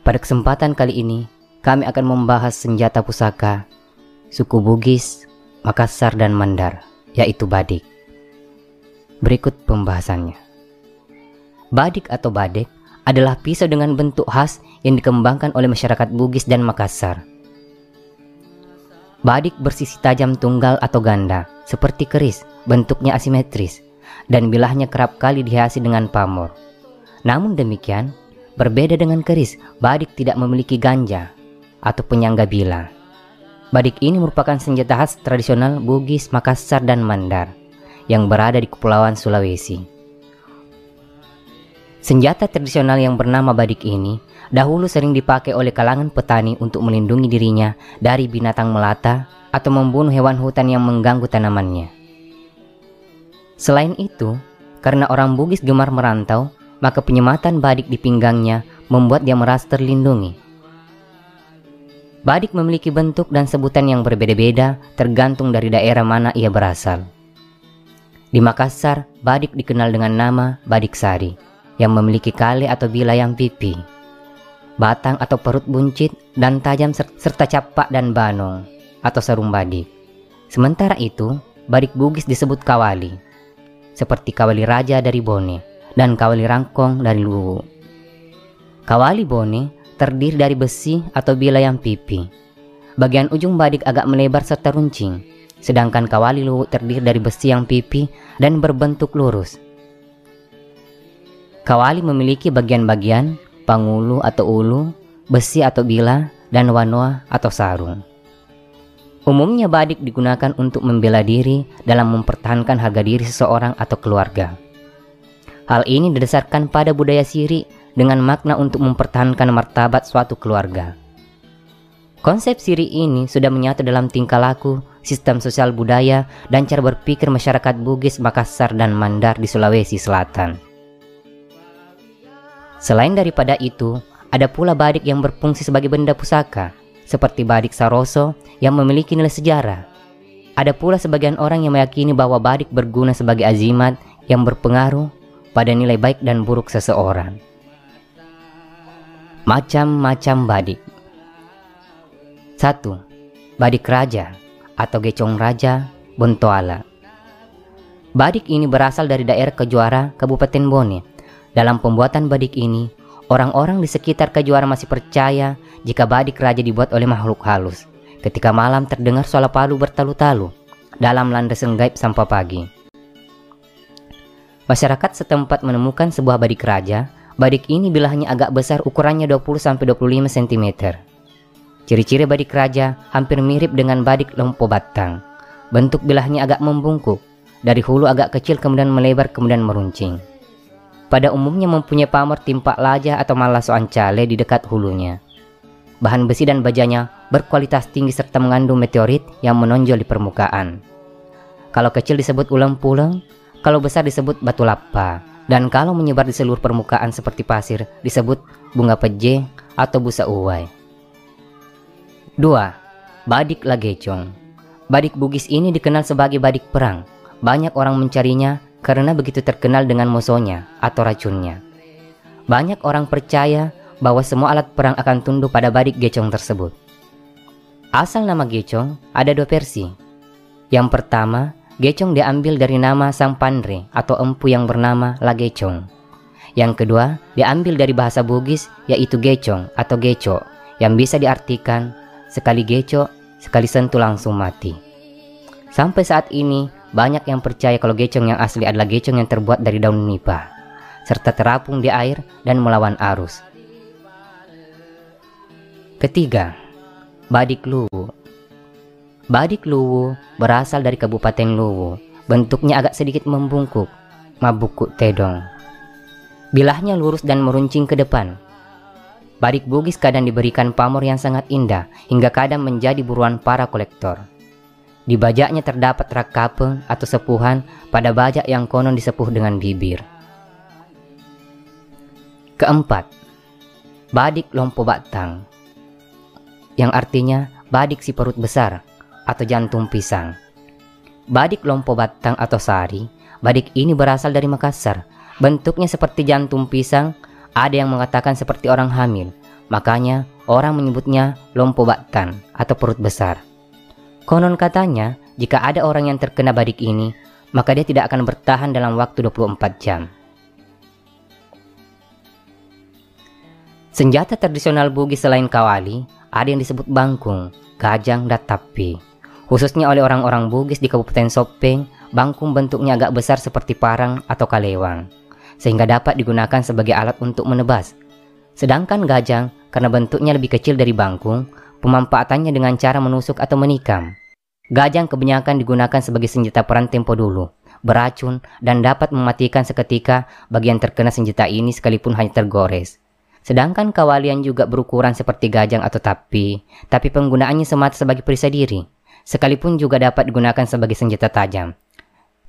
Pada kesempatan kali ini, kami akan membahas senjata pusaka suku Bugis, Makassar, dan Mandar, yaitu badik. Berikut pembahasannya. Badik atau badek adalah pisau dengan bentuk khas yang dikembangkan oleh masyarakat Bugis dan Makassar. Badik bersisi tajam tunggal atau ganda, seperti keris, bentuknya asimetris, dan bilahnya kerap kali dihiasi dengan pamor. Namun demikian, berbeda dengan keris, badik tidak memiliki ganja atau penyangga bila. Badik ini merupakan senjata khas tradisional Bugis, Makassar, dan Mandar yang berada di Kepulauan Sulawesi. Senjata tradisional yang bernama badik ini dahulu sering dipakai oleh kalangan petani untuk melindungi dirinya dari binatang melata atau membunuh hewan hutan yang mengganggu tanamannya. Selain itu, karena orang Bugis gemar merantau, maka penyematan badik di pinggangnya membuat dia merasa terlindungi. Badik memiliki bentuk dan sebutan yang berbeda-beda tergantung dari daerah mana ia berasal. Di Makassar, badik dikenal dengan nama badik sari yang memiliki kale atau bila yang pipi, batang atau perut buncit dan tajam serta capak dan banong atau sarung badik. Sementara itu, badik Bugis disebut kawali, seperti kawali raja dari Bone dan kawali rangkong dari Luwu. Kawali Bone terdiri dari besi atau bila yang pipi. Bagian ujung badik agak melebar serta runcing, sedangkan kawali Luwu terdiri dari besi yang pipi dan berbentuk lurus. Kawali memiliki bagian-bagian pangulu atau ulu, besi atau bila, dan wanoa atau sarung. Umumnya badik digunakan untuk membela diri dalam mempertahankan harga diri seseorang atau keluarga. Hal ini didasarkan pada budaya Siri dengan makna untuk mempertahankan martabat suatu keluarga. Konsep Siri ini sudah menyatu dalam tingkah laku, sistem sosial budaya, dan cara berpikir masyarakat Bugis, Makassar, dan Mandar di Sulawesi Selatan. Selain daripada itu, ada pula badik yang berfungsi sebagai benda pusaka, seperti badik Saroso yang memiliki nilai sejarah. Ada pula sebagian orang yang meyakini bahwa badik berguna sebagai azimat yang berpengaruh pada nilai baik dan buruk seseorang. Macam-macam badik 1. Badik Raja atau Gecong Raja Bontoala Badik ini berasal dari daerah Kejuara, Kabupaten Bone, dalam pembuatan badik ini, orang-orang di sekitar kejuara masih percaya jika badik raja dibuat oleh makhluk halus. Ketika malam terdengar suara palu bertalu-talu dalam landasan gaib sampai pagi. Masyarakat setempat menemukan sebuah badik raja. Badik ini bilahnya agak besar ukurannya 20-25 cm. Ciri-ciri badik raja hampir mirip dengan badik lompo batang. Bentuk bilahnya agak membungkuk. Dari hulu agak kecil kemudian melebar kemudian meruncing pada umumnya mempunyai pamor timpak lajah atau malah soan cale di dekat hulunya. Bahan besi dan bajanya berkualitas tinggi serta mengandung meteorit yang menonjol di permukaan. Kalau kecil disebut ulang pulang, kalau besar disebut batu lapa, dan kalau menyebar di seluruh permukaan seperti pasir disebut bunga peje atau busa uwai. 2. Badik Lagecong Badik Bugis ini dikenal sebagai badik perang. Banyak orang mencarinya karena begitu terkenal dengan musuhnya atau racunnya. Banyak orang percaya bahwa semua alat perang akan tunduk pada badik gecong tersebut. Asal nama gecong ada dua versi. Yang pertama, gecong diambil dari nama sang pandre atau empu yang bernama Lagecong. Yang kedua, diambil dari bahasa Bugis yaitu gecong atau geco yang bisa diartikan sekali geco, sekali sentuh langsung mati. Sampai saat ini, banyak yang percaya kalau gecong yang asli adalah gecong yang terbuat dari daun nipah, serta terapung di air dan melawan arus. Ketiga, Badik Luwu Badik Luwu berasal dari Kabupaten Luwu. Bentuknya agak sedikit membungkuk, mabukuk tedong. Bilahnya lurus dan meruncing ke depan. Badik Bugis kadang diberikan pamor yang sangat indah hingga kadang menjadi buruan para kolektor. Di bajaknya terdapat rakape atau sepuhan pada bajak yang konon disepuh dengan bibir. Keempat, badik lompo batang, yang artinya badik si perut besar atau jantung pisang. Badik lompo batang atau sari, badik ini berasal dari Makassar. Bentuknya seperti jantung pisang, ada yang mengatakan seperti orang hamil. Makanya orang menyebutnya lompo baktan atau perut besar. Konon katanya, jika ada orang yang terkena badik ini, maka dia tidak akan bertahan dalam waktu 24 jam. Senjata tradisional Bugis selain kawali, ada yang disebut bangkung, gajang, dan tapi. Khususnya oleh orang-orang Bugis di Kabupaten Sopeng, bangkung bentuknya agak besar seperti parang atau kalewang, sehingga dapat digunakan sebagai alat untuk menebas. Sedangkan gajang karena bentuknya lebih kecil dari bangkung, pemanfaatannya dengan cara menusuk atau menikam. Gajang kebanyakan digunakan sebagai senjata perang tempo dulu, beracun, dan dapat mematikan seketika bagian terkena senjata ini sekalipun hanya tergores. Sedangkan kawalian juga berukuran seperti gajang atau tapi, tapi penggunaannya semata sebagai perisai diri, sekalipun juga dapat digunakan sebagai senjata tajam.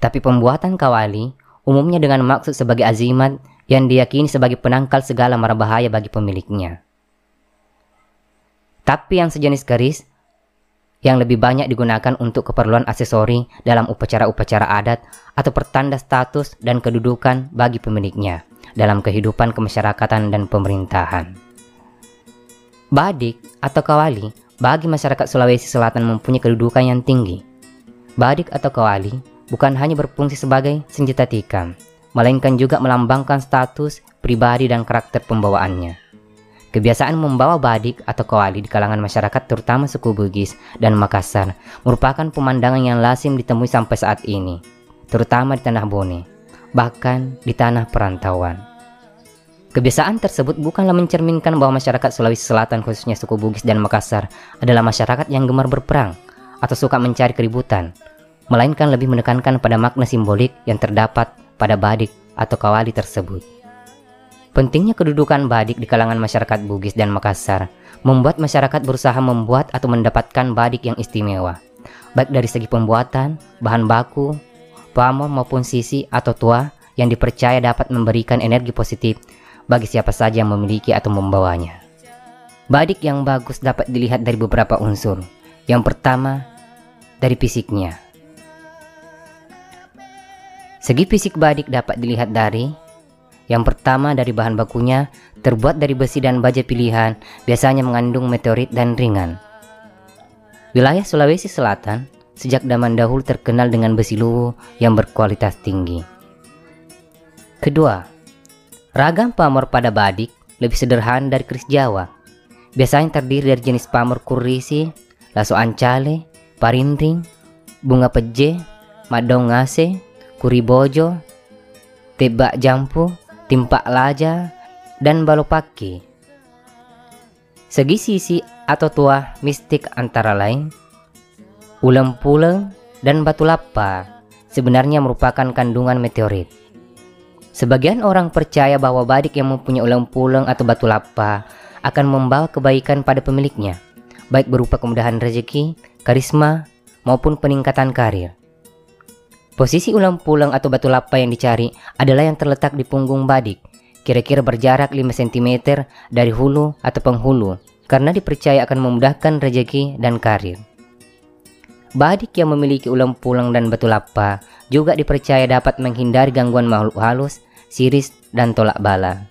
Tapi pembuatan kawali umumnya dengan maksud sebagai azimat yang diyakini sebagai penangkal segala mara bahaya bagi pemiliknya. Tapi yang sejenis garis yang lebih banyak digunakan untuk keperluan aksesori dalam upacara-upacara adat atau pertanda status dan kedudukan bagi pemiliknya dalam kehidupan kemasyarakatan dan pemerintahan. Badik atau kawali bagi masyarakat Sulawesi Selatan mempunyai kedudukan yang tinggi. Badik atau kawali bukan hanya berfungsi sebagai senjata tikam, melainkan juga melambangkan status, pribadi, dan karakter pembawaannya. Kebiasaan membawa badik atau kawali di kalangan masyarakat terutama suku Bugis dan Makassar merupakan pemandangan yang lazim ditemui sampai saat ini, terutama di Tanah Bone, bahkan di tanah perantauan. Kebiasaan tersebut bukanlah mencerminkan bahwa masyarakat Sulawesi Selatan khususnya suku Bugis dan Makassar adalah masyarakat yang gemar berperang atau suka mencari keributan, melainkan lebih menekankan pada makna simbolik yang terdapat pada badik atau kawali tersebut. Pentingnya kedudukan badik di kalangan masyarakat Bugis dan Makassar membuat masyarakat berusaha membuat atau mendapatkan badik yang istimewa, baik dari segi pembuatan, bahan baku, pamor maupun sisi atau tua yang dipercaya dapat memberikan energi positif bagi siapa saja yang memiliki atau membawanya. Badik yang bagus dapat dilihat dari beberapa unsur. Yang pertama, dari fisiknya. Segi fisik badik dapat dilihat dari yang pertama dari bahan bakunya terbuat dari besi dan baja pilihan, biasanya mengandung meteorit dan ringan. Wilayah Sulawesi Selatan sejak zaman dahulu terkenal dengan besi luwu yang berkualitas tinggi. Kedua, ragam pamor pada badik lebih sederhana dari keris Jawa. Biasanya terdiri dari jenis pamor kurisi, laso ancale, parindring, bunga peje, madongase, kuribojo, tebak jampu, timpak laja, dan balopaki. Segi sisi atau tua mistik antara lain, ulam puleng dan batu lapa sebenarnya merupakan kandungan meteorit. Sebagian orang percaya bahwa badik yang mempunyai ulam puleng atau batu lapa akan membawa kebaikan pada pemiliknya, baik berupa kemudahan rezeki, karisma, maupun peningkatan karir. Posisi ulang pulang atau batu lapa yang dicari adalah yang terletak di punggung badik, kira-kira berjarak 5 cm dari hulu atau penghulu, karena dipercaya akan memudahkan rejeki dan karir. Badik yang memiliki ulang pulang dan batu lapa juga dipercaya dapat menghindari gangguan makhluk halus, siris, dan tolak bala.